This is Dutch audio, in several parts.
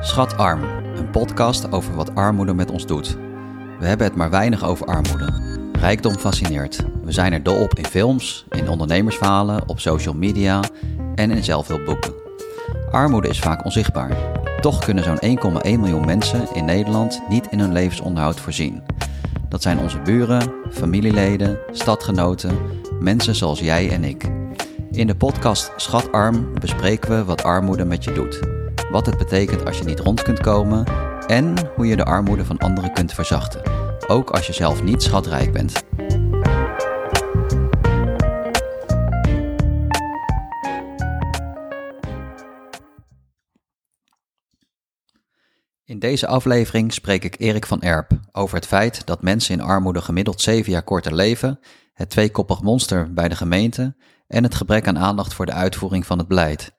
Schatarm, een podcast over wat armoede met ons doet. We hebben het maar weinig over armoede. Rijkdom fascineert. We zijn er dol op in films, in ondernemersverhalen, op social media en in zelfhulpboeken. Armoede is vaak onzichtbaar. Toch kunnen zo'n 1,1 miljoen mensen in Nederland niet in hun levensonderhoud voorzien. Dat zijn onze buren, familieleden, stadgenoten, mensen zoals jij en ik. In de podcast Schatarm bespreken we wat armoede met je doet. Wat het betekent als je niet rond kunt komen en hoe je de armoede van anderen kunt verzachten. Ook als je zelf niet schatrijk bent. In deze aflevering spreek ik Erik van Erp over het feit dat mensen in armoede gemiddeld 7 jaar korter leven, het tweekoppig monster bij de gemeente en het gebrek aan aandacht voor de uitvoering van het beleid.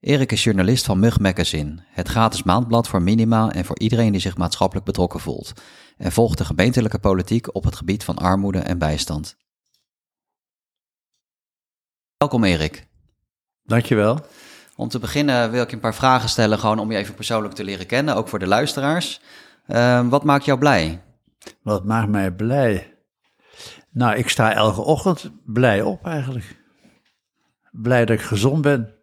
Erik is journalist van Mug Magazine, het gratis maandblad voor minima en voor iedereen die zich maatschappelijk betrokken voelt, en volgt de gemeentelijke politiek op het gebied van armoede en bijstand. Welkom Erik. Dankjewel. Om te beginnen wil ik je een paar vragen stellen, gewoon om je even persoonlijk te leren kennen, ook voor de luisteraars. Uh, wat maakt jou blij? Wat maakt mij blij? Nou, ik sta elke ochtend blij op eigenlijk. Blij dat ik gezond ben.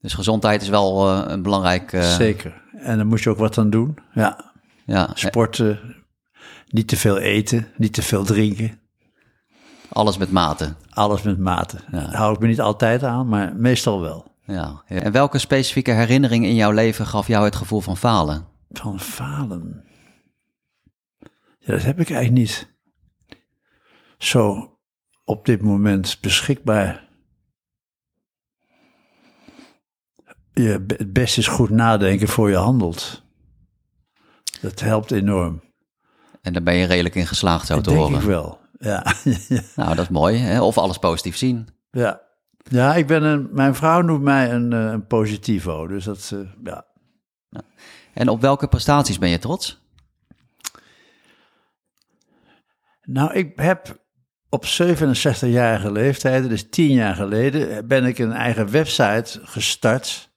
Dus gezondheid is wel uh, een belangrijk... Uh... Zeker. En daar moet je ook wat aan doen. Ja. ja. Sporten, niet te veel eten, niet te veel drinken. Alles met mate. Alles met mate. Ja. Daar hou ik me niet altijd aan, maar meestal wel. Ja. En welke specifieke herinnering in jouw leven gaf jou het gevoel van falen? Van falen? Ja, dat heb ik eigenlijk niet zo op dit moment beschikbaar. Je, het beste is goed nadenken voor je handelt. Dat helpt enorm. En daar ben je redelijk in geslaagd, zo te denk horen. ik wel, ja. nou, dat is mooi. Hè? Of alles positief zien. Ja, ja ik ben een, mijn vrouw noemt mij een, eh, een positivo, dus dat, uh, ja. En op welke prestaties ben je trots? Nou, ik heb op 67-jarige leeftijd, dus tien jaar geleden, ben ik een eigen website gestart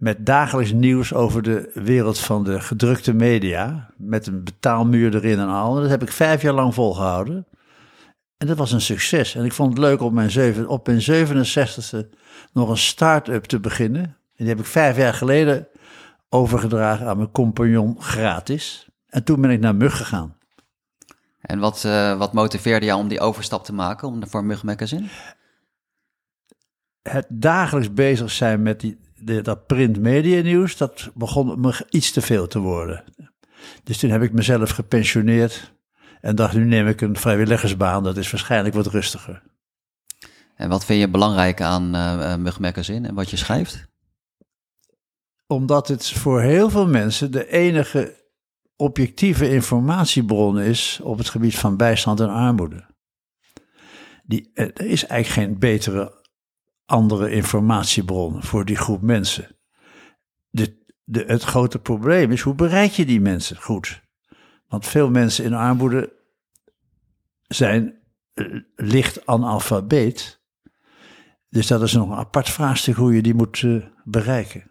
met dagelijks nieuws over de wereld van de gedrukte media, met een betaalmuur erin en al. dat heb ik vijf jaar lang volgehouden. En dat was een succes. En ik vond het leuk op mijn, zeven, op mijn 67e nog een start-up te beginnen. En die heb ik vijf jaar geleden overgedragen aan mijn compagnon gratis. En toen ben ik naar Mug gegaan. En wat, uh, wat motiveerde jou om die overstap te maken om voor Mug Magazine? Het dagelijks bezig zijn met die, de, dat print media nieuws, dat begon me iets te veel te worden. Dus toen heb ik mezelf gepensioneerd en dacht, nu neem ik een vrijwilligersbaan, dat is waarschijnlijk wat rustiger. En wat vind je belangrijk aan uh, Mug Magazine en wat je schrijft? Omdat het voor heel veel mensen de enige objectieve informatiebron is op het gebied van bijstand en armoede. Die, er is eigenlijk geen betere andere informatiebron voor die groep mensen. De, de, het grote probleem is hoe bereik je die mensen goed? Want veel mensen in armoede zijn licht analfabeet. Dus dat is nog een apart vraagstuk hoe je die moet uh, bereiken.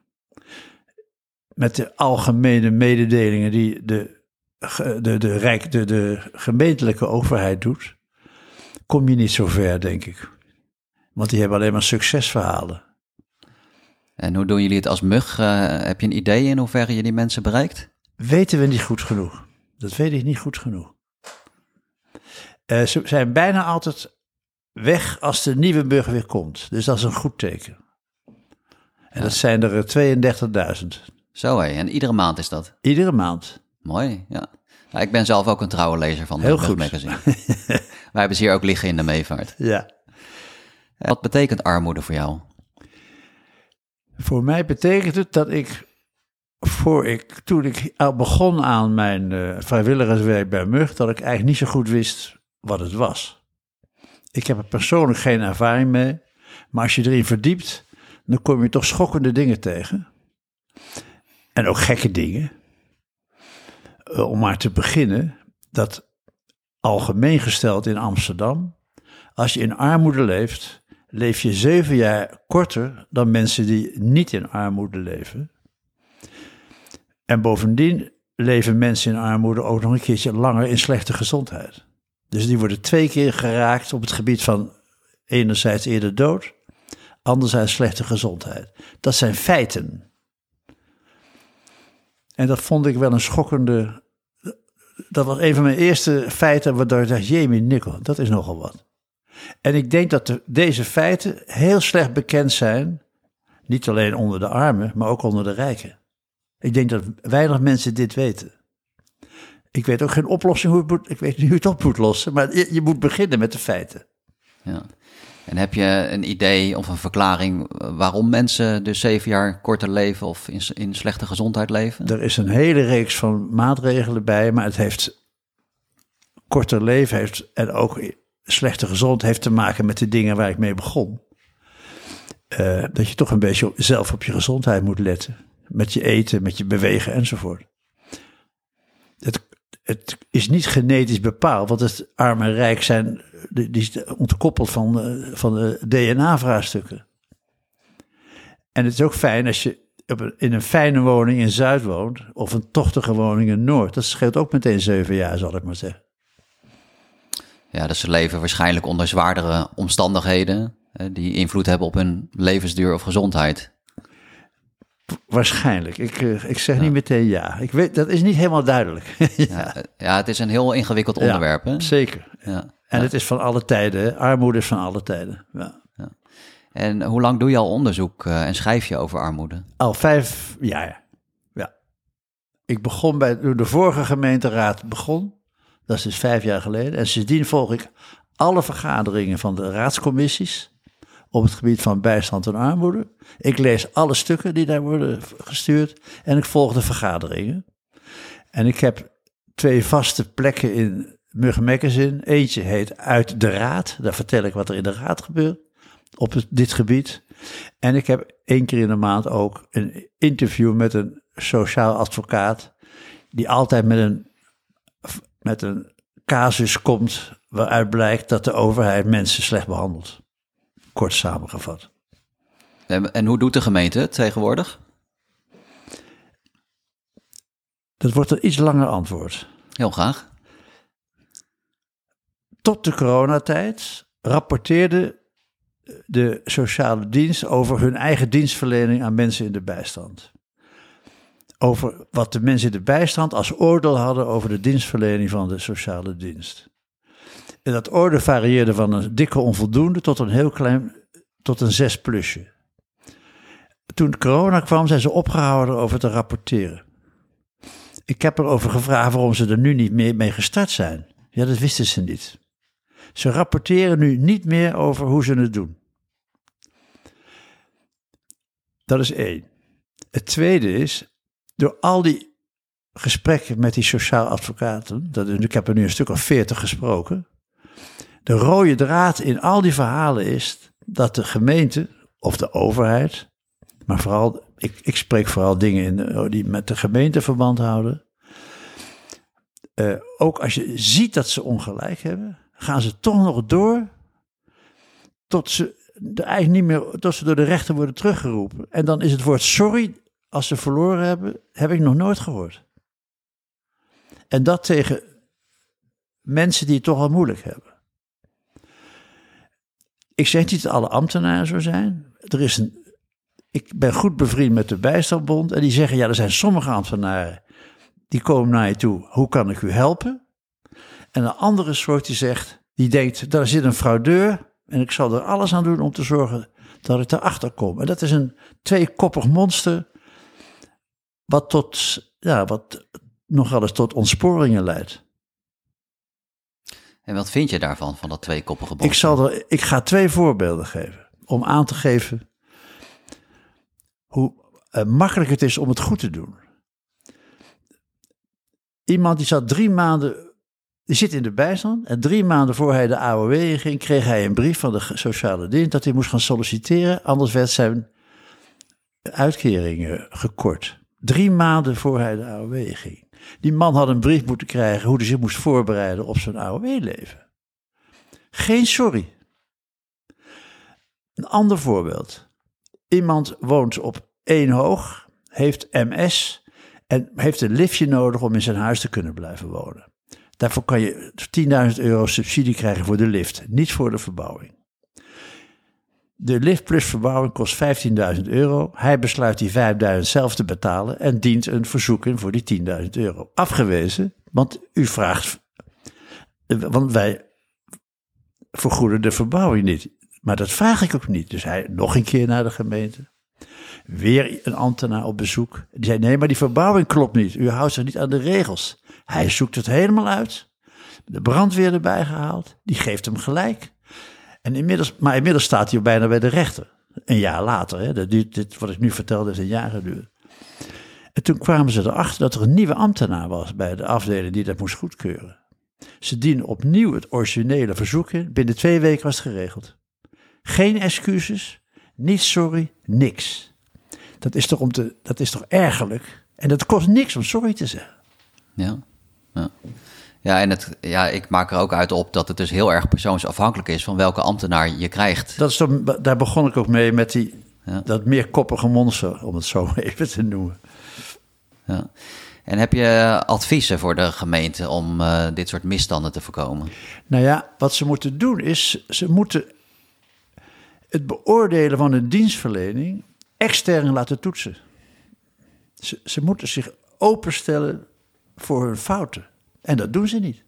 Met de algemene mededelingen die de, de, de, de, de gemeentelijke overheid doet, kom je niet zo ver, denk ik. Want die hebben alleen maar succesverhalen. En hoe doen jullie het als mug? Uh, heb je een idee in hoeverre je die mensen bereikt? Weten we niet goed genoeg. Dat weet ik niet goed genoeg. Uh, ze zijn bijna altijd weg als de nieuwe burger weer komt. Dus dat is een goed teken. En ja. dat zijn er 32.000. Zo hé, en iedere maand is dat? Iedere maand. Mooi, ja. Nou, ik ben zelf ook een trouwe lezer van de Mug Magazine. Wij hebben ze hier ook liggen in de meevaart. Ja. Wat betekent armoede voor jou? Voor mij betekent het dat ik, voor ik toen ik begon aan mijn uh, vrijwilligerswerk bij Mug, dat ik eigenlijk niet zo goed wist wat het was. Ik heb er persoonlijk geen ervaring mee, maar als je erin verdiept, dan kom je toch schokkende dingen tegen. En ook gekke dingen. Uh, om maar te beginnen, dat algemeen gesteld in Amsterdam, als je in armoede leeft, leef je zeven jaar korter dan mensen die niet in armoede leven. En bovendien leven mensen in armoede ook nog een keertje langer in slechte gezondheid. Dus die worden twee keer geraakt op het gebied van enerzijds eerder dood, anderzijds slechte gezondheid. Dat zijn feiten. En dat vond ik wel een schokkende. Dat was een van mijn eerste feiten waardoor ik dacht: Jemie Nikkel, dat is nogal wat. En ik denk dat de, deze feiten heel slecht bekend zijn, niet alleen onder de armen, maar ook onder de rijken. Ik denk dat weinig mensen dit weten. Ik weet ook geen oplossing hoe het moet, ik weet niet hoe het op moet lossen, maar je, je moet beginnen met de feiten. Ja. En heb je een idee of een verklaring waarom mensen dus zeven jaar korter leven of in, in slechte gezondheid leven? Er is een hele reeks van maatregelen bij, maar het heeft korter leven heeft en ook slechte gezondheid heeft te maken met de dingen waar ik mee begon. Uh, dat je toch een beetje zelf op je gezondheid moet letten. Met je eten, met je bewegen enzovoort. Het, het is niet genetisch bepaald, want het arm en rijk zijn die is ontkoppeld van, uh, van de DNA-vraagstukken. En het is ook fijn als je in een fijne woning in Zuid woont, of een tochtige woning in Noord. Dat scheelt ook meteen zeven jaar, zal ik maar zeggen. Ja, dus ze leven waarschijnlijk onder zwaardere omstandigheden die invloed hebben op hun levensduur of gezondheid. Waarschijnlijk. Ik, uh, ik zeg niet meteen ja. Ik weet, dat is niet helemaal duidelijk. ja. ja. Ja, het is een heel ingewikkeld onderwerp. Ja, zeker. Ja. En het is van alle tijden. Armoede is van alle tijden. Ja. En hoe lang doe je al onderzoek uh, en schrijf je over armoede? Al vijf jaar. Ja. Ik begon bij, toen de vorige gemeenteraad begon. Dat is dus vijf jaar geleden. En sindsdien volg ik alle vergaderingen van de raadscommissies op het gebied van bijstand en armoede. Ik lees alle stukken die daar worden gestuurd en ik volg de vergaderingen. En ik heb twee vaste plekken in Muggenmekkenzin. Eentje heet Uit de Raad. Daar vertel ik wat er in de Raad gebeurt op dit gebied. En ik heb één keer in de maand ook een interview met een sociaal advocaat. Die altijd met een, met een casus komt waaruit blijkt dat de overheid mensen slecht behandelt. Kort samengevat. En, en hoe doet de gemeente het tegenwoordig? Dat wordt een iets langer antwoord. Heel graag. Tot de coronatijd rapporteerde de sociale dienst over hun eigen dienstverlening aan mensen in de bijstand. Over wat de mensen in de bijstand als oordeel hadden over de dienstverlening van de sociale dienst. En dat oordeel varieerde van een dikke onvoldoende tot een heel klein, tot een zes plusje. Toen corona kwam, zijn ze opgehouden over te rapporteren. Ik heb erover gevraagd waarom ze er nu niet meer mee gestart zijn. Ja, dat wisten ze niet. Ze rapporteren nu niet meer over hoe ze het doen. Dat is één. Het tweede is, door al die gesprekken met die sociaal advocaten, dat, ik heb er nu een stuk of veertig gesproken, de rode draad in al die verhalen is dat de gemeente of de overheid, maar vooral, ik, ik spreek vooral dingen in, die met de gemeente verband houden, uh, ook als je ziet dat ze ongelijk hebben, gaan ze toch nog door tot ze eigenlijk niet meer, tot ze door de rechter worden teruggeroepen. En dan is het woord sorry, als ze verloren hebben, heb ik nog nooit gehoord. En dat tegen mensen die het toch al moeilijk hebben. Ik zeg niet dat alle ambtenaren zo zijn. Er is een, ik ben goed bevriend met de Bijstandbond en die zeggen, ja, er zijn sommige ambtenaren die komen naar je toe, hoe kan ik u helpen? En een andere soort die zegt, die denkt, daar zit een fraudeur en ik zal er alles aan doen om te zorgen dat ik erachter kom. En dat is een tweekoppig monster, wat, tot, ja, wat nogal eens tot ontsporingen leidt. En wat vind je daarvan, van dat tweekoppige monster? Ik, zal er, ik ga twee voorbeelden geven, om aan te geven hoe uh, makkelijk het is om het goed te doen. Iemand die zat drie maanden die zit in de bijstand en drie maanden voor hij de AOW ging, kreeg hij een brief van de sociale dienst dat hij moest gaan solliciteren, anders werd zijn uitkering gekort. Drie maanden voor hij de AOW ging. Die man had een brief moeten krijgen hoe hij zich moest voorbereiden op zijn AOW-leven. Geen sorry. Een ander voorbeeld. Iemand woont op één hoog, heeft MS En heeft een liftje nodig om in zijn huis te kunnen blijven wonen. Daarvoor kan je 10.000 euro subsidie krijgen voor de lift, niet voor de verbouwing. De lift plus verbouwing kost 15.000 euro. Hij besluit die 5.000 zelf te betalen en dient een verzoek in voor die 10.000 euro. Afgewezen, want u vraagt, want wij vergoeden de verbouwing niet. Maar dat vraag ik ook niet. Dus hij nog een keer naar de gemeente. Weer een ambtenaar op bezoek. Die zei: Nee, maar die verbouwing klopt niet. U houdt zich niet aan de regels. Hij zoekt het helemaal uit. De brandweer erbij gehaald. Die geeft hem gelijk. En inmiddels, maar inmiddels staat hij bijna bij de rechter. Een jaar later. Hè. Duurt, dit, wat ik nu vertelde, heeft een jaar geduurd. En toen kwamen ze erachter dat er een nieuwe ambtenaar was bij de afdeling die dat moest goedkeuren. Ze dienen opnieuw het originele verzoek in. Binnen twee weken was het geregeld. Geen excuses, niet sorry, niks. Dat is toch, om te, dat is toch ergerlijk? En dat kost niks om sorry te zeggen. Ja, ja. Ja, en het, ja, ik maak er ook uit op dat het dus heel erg persoonsafhankelijk is van welke ambtenaar je krijgt. Dat is toch, daar begon ik ook mee met die, ja. dat meerkoppige monster, om het zo even te noemen. Ja. En heb je adviezen voor de gemeente om uh, dit soort misstanden te voorkomen? Nou ja, wat ze moeten doen is, ze moeten het beoordelen van een dienstverlening extern laten toetsen. Ze, ze moeten zich openstellen voor hun fouten. En dat doen ze niet.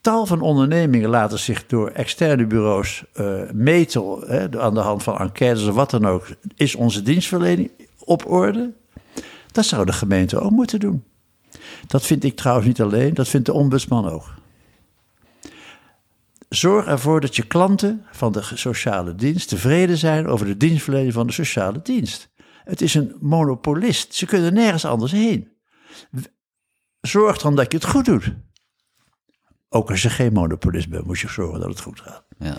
Tal van ondernemingen laten zich door externe bureaus uh, meten, hè, aan de hand van enquêtes of wat dan ook. Is onze dienstverlening op orde? Dat zou de gemeente ook moeten doen. Dat vind ik trouwens niet alleen, dat vindt de ombudsman ook. Zorg ervoor dat je klanten van de sociale dienst tevreden zijn over de dienstverlening van de sociale dienst. Het is een monopolist. Ze kunnen nergens anders heen. Zorg dan dat je het goed doet. Ook als je geen monopolist bent, moet je zorgen dat het goed gaat. Ja.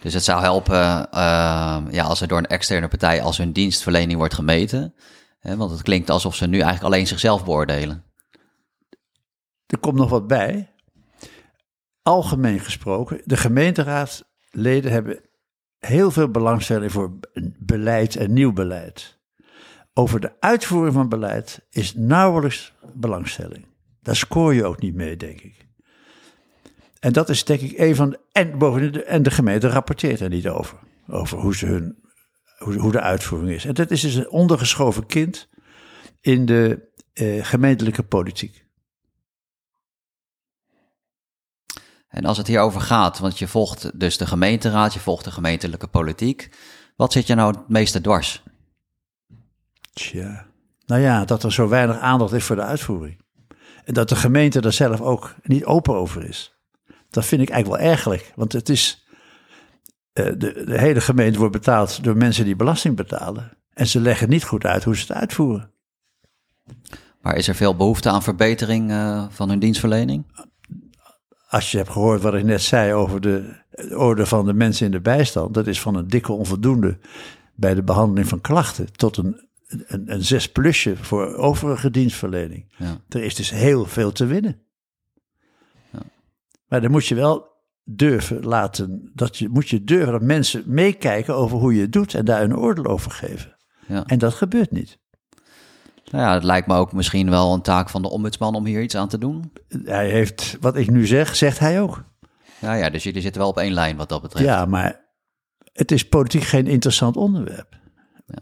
Dus het zou helpen uh, ja, als er door een externe partij als hun dienstverlening wordt gemeten. Hè, want het klinkt alsof ze nu eigenlijk alleen zichzelf beoordelen. Er komt nog wat bij. Algemeen gesproken, de gemeenteraadleden hebben heel veel belangstelling voor beleid en nieuw beleid. Over de uitvoering van beleid is nauwelijks belangstelling. Daar scoor je ook niet mee, denk ik. En dat is denk ik een van de. En, bovendien, de, en de gemeente rapporteert er niet over. Over hoe, ze hun, hoe, hoe de uitvoering is. En dat is dus een ondergeschoven kind in de eh, gemeentelijke politiek. En als het hierover gaat, want je volgt dus de gemeenteraad, je volgt de gemeentelijke politiek. Wat zit je nou het meeste dwars? Tja, nou ja, dat er zo weinig aandacht is voor de uitvoering. En dat de gemeente er zelf ook niet open over is. Dat vind ik eigenlijk wel ergelijk. Want het is. Uh, de, de, hele gemeente wordt betaald door mensen die belasting betalen. En ze leggen niet goed uit hoe ze het uitvoeren. Maar is er veel behoefte aan verbetering uh, van hun dienstverlening? Als je hebt gehoord wat ik net zei over de orde van de mensen in de bijstand, dat is van een dikke onvoldoende bij de behandeling van klachten tot een een, een zes plusje voor overige dienstverlening. Ja. Er is dus heel veel te winnen. Ja. Maar dan moet je wel durven laten, dat je, moet je durven dat mensen meekijken over hoe je het doet en daar een oordeel over geven. Ja. En dat gebeurt niet. Nou ja, het lijkt me ook misschien wel een taak van de ombudsman om hier iets aan te doen. Hij heeft, wat ik nu zeg, zegt hij ook. Ja, ja, dus jullie zitten wel op één lijn wat dat betreft. Ja, maar het is politiek geen interessant onderwerp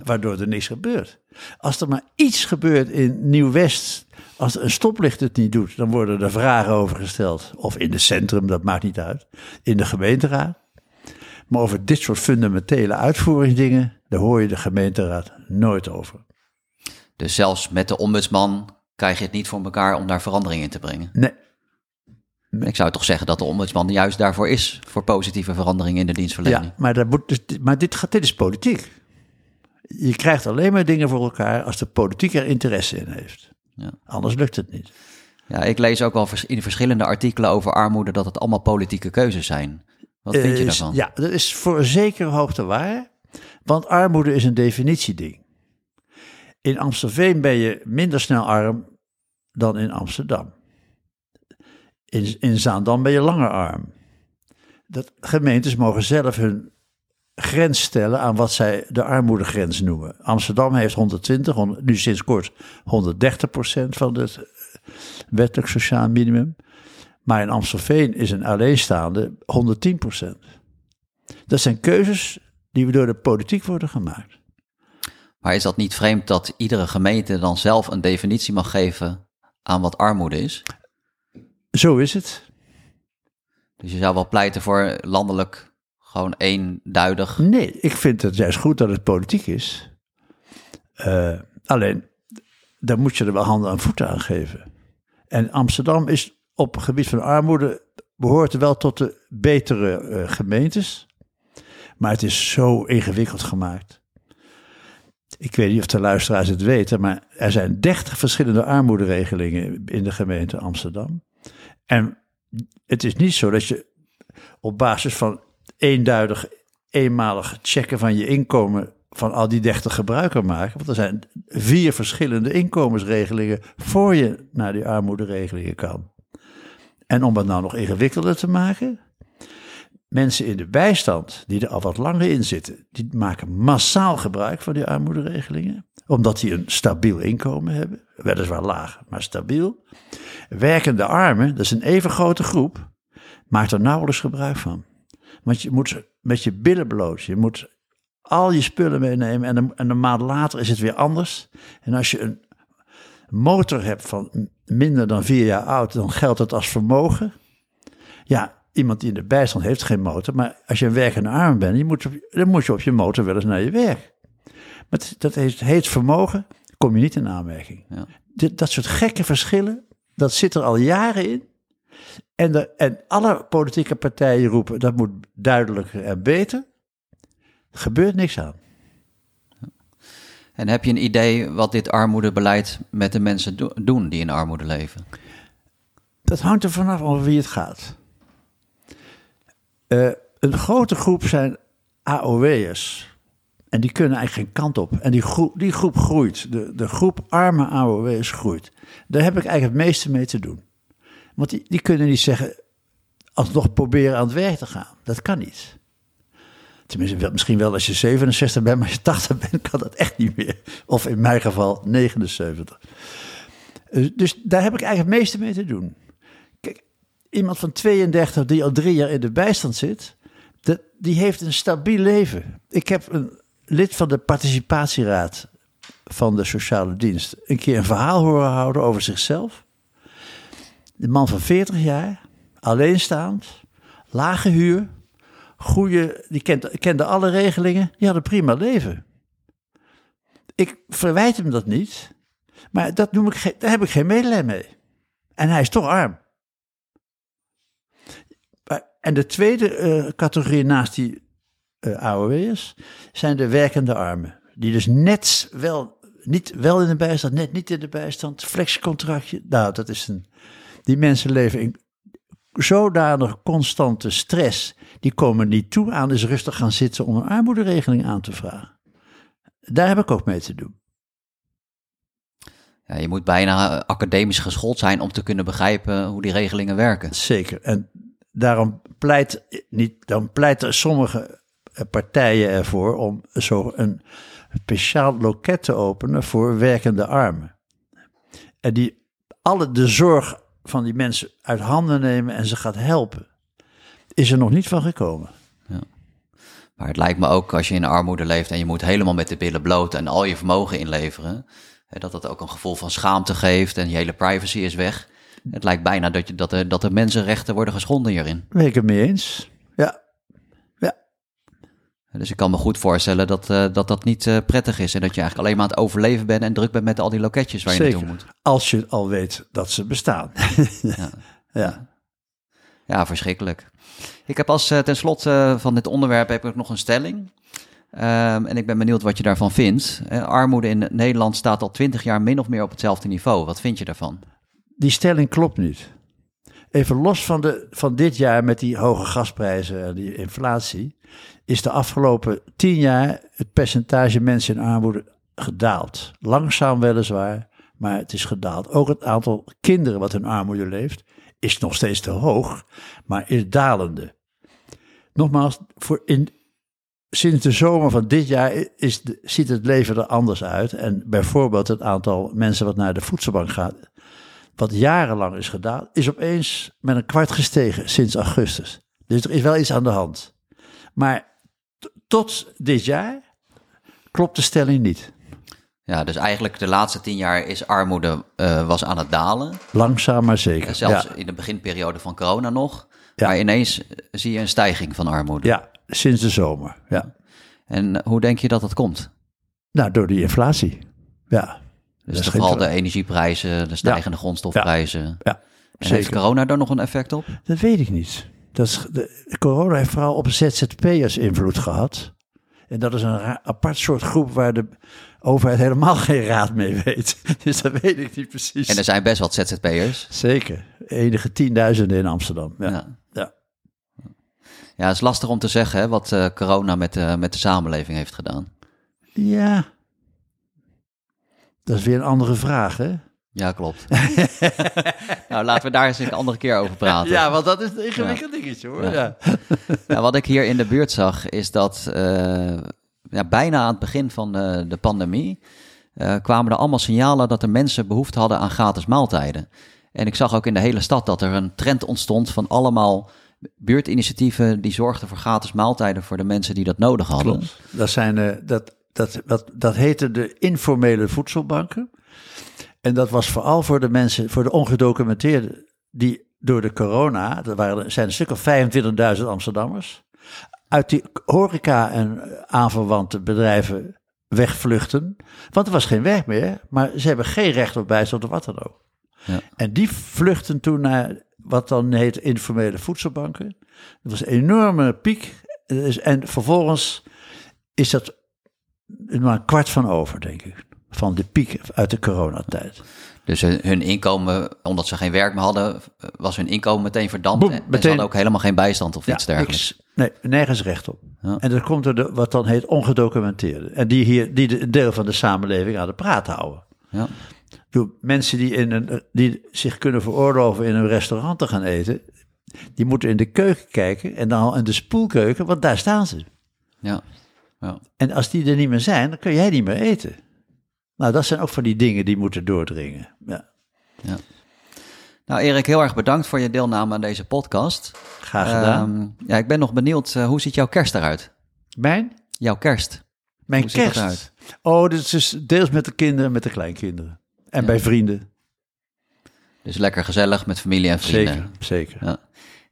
waardoor er niks gebeurt. Als er maar iets gebeurt in Nieuw-West, als een stoplicht het niet doet, dan worden er vragen over gesteld. Of in het centrum, dat maakt niet uit. In de gemeenteraad. Maar over dit soort fundamentele uitvoeringsdingen, daar hoor je de gemeenteraad nooit over. Dus zelfs met de ombudsman krijg je het niet voor elkaar om daar verandering in te brengen? Nee. Ik zou toch zeggen dat de ombudsman juist daarvoor is, voor positieve veranderingen in de dienstverlening. Ja, maar, dat moet, dus, maar dit, gaat, dit is politiek. Je krijgt alleen maar dingen voor elkaar als de politiek er interesse in heeft. Ja. Anders lukt het niet. Ja, ik lees ook wel in verschillende artikelen over armoede dat het allemaal politieke keuzes zijn. Wat vind je daarvan? Ja, dat is voor een zekere hoogte waar. Want armoede is een definitieding. In Amstelveen ben je minder snel arm dan in Amsterdam. In, in Zaandam ben je langer arm. Dat, gemeentes mogen zelf hun grens stellen aan wat zij de armoedegrens noemen. Amsterdam heeft 120, hond- nu sinds kort 130 procent van het wettelijk sociaal minimum. Maar in Amstelveen is een alleenstaande 110 procent. Dat zijn keuzes die door de politiek worden gemaakt. Maar is dat niet vreemd dat iedere gemeente dan zelf een definitie mag geven aan wat armoede is? Zo is het. Dus je zou wel pleiten voor landelijk gewoon eenduidig. Nee, ik vind het juist goed dat het politiek is. Eh, alleen, daar moet je er wel handen en voeten aan geven. En Amsterdam is op het gebied van armoede, behoort wel tot de betere eh, gemeentes. Maar het is zo ingewikkeld gemaakt. Ik weet niet of de luisteraars het weten, maar er zijn 30 verschillende armoederegelingen in de gemeente Amsterdam. En het is niet zo dat je op basis van eenduidig, eenmalig checken van je inkomen van al die 30 gebruik kan maken. Want er zijn vier verschillende inkomensregelingen voor je naar die armoederegelingen kan. En om het nou nog ingewikkelder te maken, mensen in de bijstand die er al wat langer in zitten, die maken massaal gebruik van die armoederegelingen, omdat die een stabiel inkomen hebben, weliswaar laag, maar stabiel. Werkende armen, dat is een even grote groep, maakt er nauwelijks gebruik van. Want je moet met je billen bloot, je moet al je spullen meenemen en een, en een maand later is het weer anders. En als je een motor hebt van minder dan vier jaar oud, dan geldt het als vermogen. Ja, iemand die in de bijstand heeft geen motor, maar als je een werkende arm bent, je moet, dan moet je op je motor wel eens naar je werk. Maar dat heet, heet vermogen, kom je niet in aanmerking. Ja. Dit, dat soort gekke verschillen, dat zit er al jaren in. En, de, en alle politieke partijen roepen dat moet duidelijker en beter. Er gebeurt niks aan. En heb je een idee wat dit armoedebeleid met de mensen do- doen die in armoede leven? Dat hangt er vanaf over wie het gaat. Eh, een grote groep zijn AOW'ers. En die kunnen eigenlijk geen kant op. En die groep, die groep groeit. De, de groep arme AOW'ers groeit. Daar heb ik eigenlijk het meeste mee te doen. Want die, kunnen niet zeggen, alsnog proberen aan het werk te gaan. Dat kan niet. Tenminste, misschien wel als je 67 bent, maar als je 80 bent, kan dat echt niet meer. Of in mijn geval 79. Eh, Dus daar heb ik eigenlijk het meeste mee te doen. Kijk, iemand van 32 die al drie jaar in de bijstand zit, die heeft een stabiel leven. Ik heb een lid van de participatieraad van de sociale dienst een keer een verhaal horen houden over zichzelf. De man van 40 jaar, alleenstaand, lage huur, goede, die kent, kende alle regelingen, die had een prima leven. Ik verwijt hem dat niet, maar dat noem ik, daar heb ik geen medelijden mee. En hij is toch arm. En de tweede eh, categorie naast die eh AOW'ers zijn de werkende armen. Die dus net wel, niet wel in de bijstand, net niet in de bijstand, flexcontractje. Nou, dat is een, die mensen leven in zodanig constante stress. Die komen niet toe aan eens rustig gaan zitten om een armoederegeling aan te vragen. Daar heb ik ook mee te doen. Ja, je moet bijna academisch geschoold zijn om te kunnen begrijpen hoe die regelingen werken. Zeker. En daarom pleit, niet, dan pleiten sommige eh, partijen ervoor om zo een speciaal loket te openen voor werkende armen. En die alle de zorg van die mensen uit handen nemen en ze gaat helpen. Is er nog niet van gekomen. Maar het lijkt me ook als je in armoede leeft en je moet helemaal met de billen bloot en al je vermogen inleveren, dat dat ook een gevoel van schaamte geeft en je hele privacy is weg. Het lijkt bijna dat, je, dat, er, dat er mensenrechten worden geschonden hierin. Ben ik het mee eens? Dus ik kan me goed voorstellen dat eh, dat, dat niet eh, prettig is en dat je eigenlijk alleen maar aan het overleven bent en druk bent met al die loketjes waar je Zeker. naartoe moet. Als je al weet dat ze bestaan. Ja. ja. Ja, verschrikkelijk. Ik heb als uh, ten slotte van dit onderwerp heb ik nog een stelling. Um, en ik ben benieuwd wat je daarvan vindt. Armoede in Nederland staat al twintig jaar min of meer op hetzelfde niveau. Wat vind je daarvan? Die stelling klopt niet. Even los van, de, van dit jaar met die hoge gasprijzen en die inflatie, is de afgelopen tien jaar het percentage mensen in armoede gedaald. Langzaam weliswaar, maar het is gedaald. Ook het aantal kinderen wat in armoede leeft, is nog steeds te hoog, maar is dalende. Nogmaals, voor in, sinds de zomer van dit jaar is ziet het leven er anders uit. En bijvoorbeeld het aantal mensen wat naar de voedselbank gaat, wat jarenlang is gedaan, is opeens met een kwart gestegen sinds augustus. Dus er is wel iets aan de hand. Maar tot dit jaar klopt de stelling niet. Ja, dus eigenlijk de laatste tien jaar is armoede uh, was aan het dalen. Langzaam maar zeker. zelfs in de beginperiode van corona nog. Ja. Maar ineens zie je een stijging van armoede. Ja, sinds de zomer. Ja. En hoe denk je dat dat komt? Nou, door die inflatie. Ja. Dus de, vooral de energieprijzen, de stijgende grondstofprijzen. Ja. En heeft corona daar nog een effect op? Dat weet ik niet. Dat is, de, corona heeft vooral op ZZP'ers invloed gehad. En dat is een apart soort groep waar de overheid helemaal geen raad mee weet. Dus dat weet ik niet precies. En er zijn best wat ZZP'ers. Zeker. Enige tienduizenden in Amsterdam. Ja. ja. ja. Ja, het is lastig om te zeggen hè, wat uh, corona met, uh, met de samenleving heeft gedaan. Ja, dat is weer een andere vraag, hè? Ja, klopt. nou, laten we daar eens een andere keer over praten. Ja, want dat is een ingewikkeld dingetje, hoor. Ja. ja. wat ik hier in de buurt zag, is dat uh, ja, bijna aan het begin van de, de pandemie... kwamen er allemaal signalen dat er mensen behoefte hadden aan gratis maaltijden. En ik zag ook in de hele stad dat er een trend ontstond van allemaal buurtinitiatieven die zorgden voor gratis maaltijden voor de mensen die dat nodig hadden. Dat, zijn, uh, dat, dat, dat, dat heette de informele voedselbanken. En dat was vooral voor de mensen, voor de ongedocumenteerden, die door de corona, er waren, zijn een stuk of 25.000 Amsterdammers, uit die horeca en aanverwante bedrijven wegvluchten. Want er was geen werk meer, maar ze hebben geen recht op bijstand of wat dan ook. Ja. En die vluchten toen naar wat dan heet informele voedselbanken. Dat was een enorme piek. En vervolgens is dat maar een kwart van over, denk ik. Van de piek uit de coronatijd. Dus hun inkomen, omdat ze geen werk meer hadden, was hun inkomen meteen verdampt. Boem, en ze hadden ook helemaal geen bijstand of iets dergelijks. nee, nergens recht op. Ja. En dat komt door de, wat dan heet ongedocumenteerde. En die hier, die een deel van de samenleving aan de praat houden. Ja mensen die, in een, die zich kunnen veroorloven in een restaurant te gaan eten, die moeten in de keuken kijken en dan in de spoelkeuken, want daar staan ze. Ja. Ja. En als die er niet meer zijn, dan kun jij niet meer eten. Nou, dat zijn ook van die dingen die moeten doordringen. Ja. ja. Nou, Erik, heel erg bedankt voor je deelname aan deze podcast. Graag gedaan. Ehm, ja, ik ben nog benieuwd, uh, hoe ziet jouw kerst eruit? Mijn? Jouw kerst. Mijn hoe kerst? Ziet Oh, dit is deels met de kinderen en met de kleinkinderen. En bij vrienden. Dus lekker gezellig met familie en vrienden. Zeker, zeker. Ja.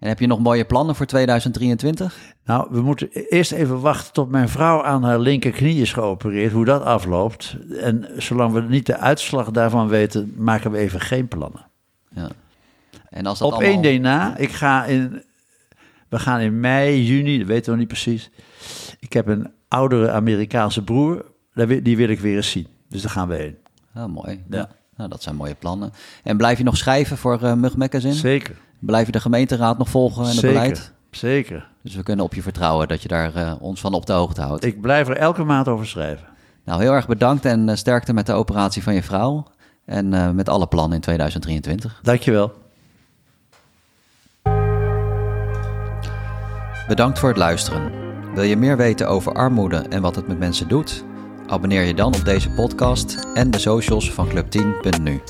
En heb je nog mooie plannen voor 2023? Nou, we moeten eerst even wachten tot mijn vrouw aan haar linkerknie is geopereerd, hoe dat afloopt. En zolang we niet de uitslag daarvan weten, maken we even geen plannen. Ja. En als dat Op allemaal... één na, ik ga in, we gaan in mei, juni, dat weten we nog niet precies. Ik heb een oudere Amerikaanse broer, die wil ik weer eens zien. Dus daar gaan we heen. Ja, mooi. Ja. Nou, dat zijn mooie plannen. En blijf je nog schrijven voor uh, Mug Magazine? Zeker. Blijf je de gemeenteraad nog volgen en het Zeker. beleid? Zeker. Dus we kunnen op je vertrouwen dat je daar uh, ons van op de hoogte houdt. Ik blijf er elke maand over schrijven. Nou, heel erg bedankt en uh, sterkte met de operatie van je vrouw. En met alle plannen in 2023. Dankjewel. Bedankt voor het luisteren. Wil je meer weten over armoede en wat het met mensen doet? Abonneer je dan op deze podcast en de socials van Club10.nu.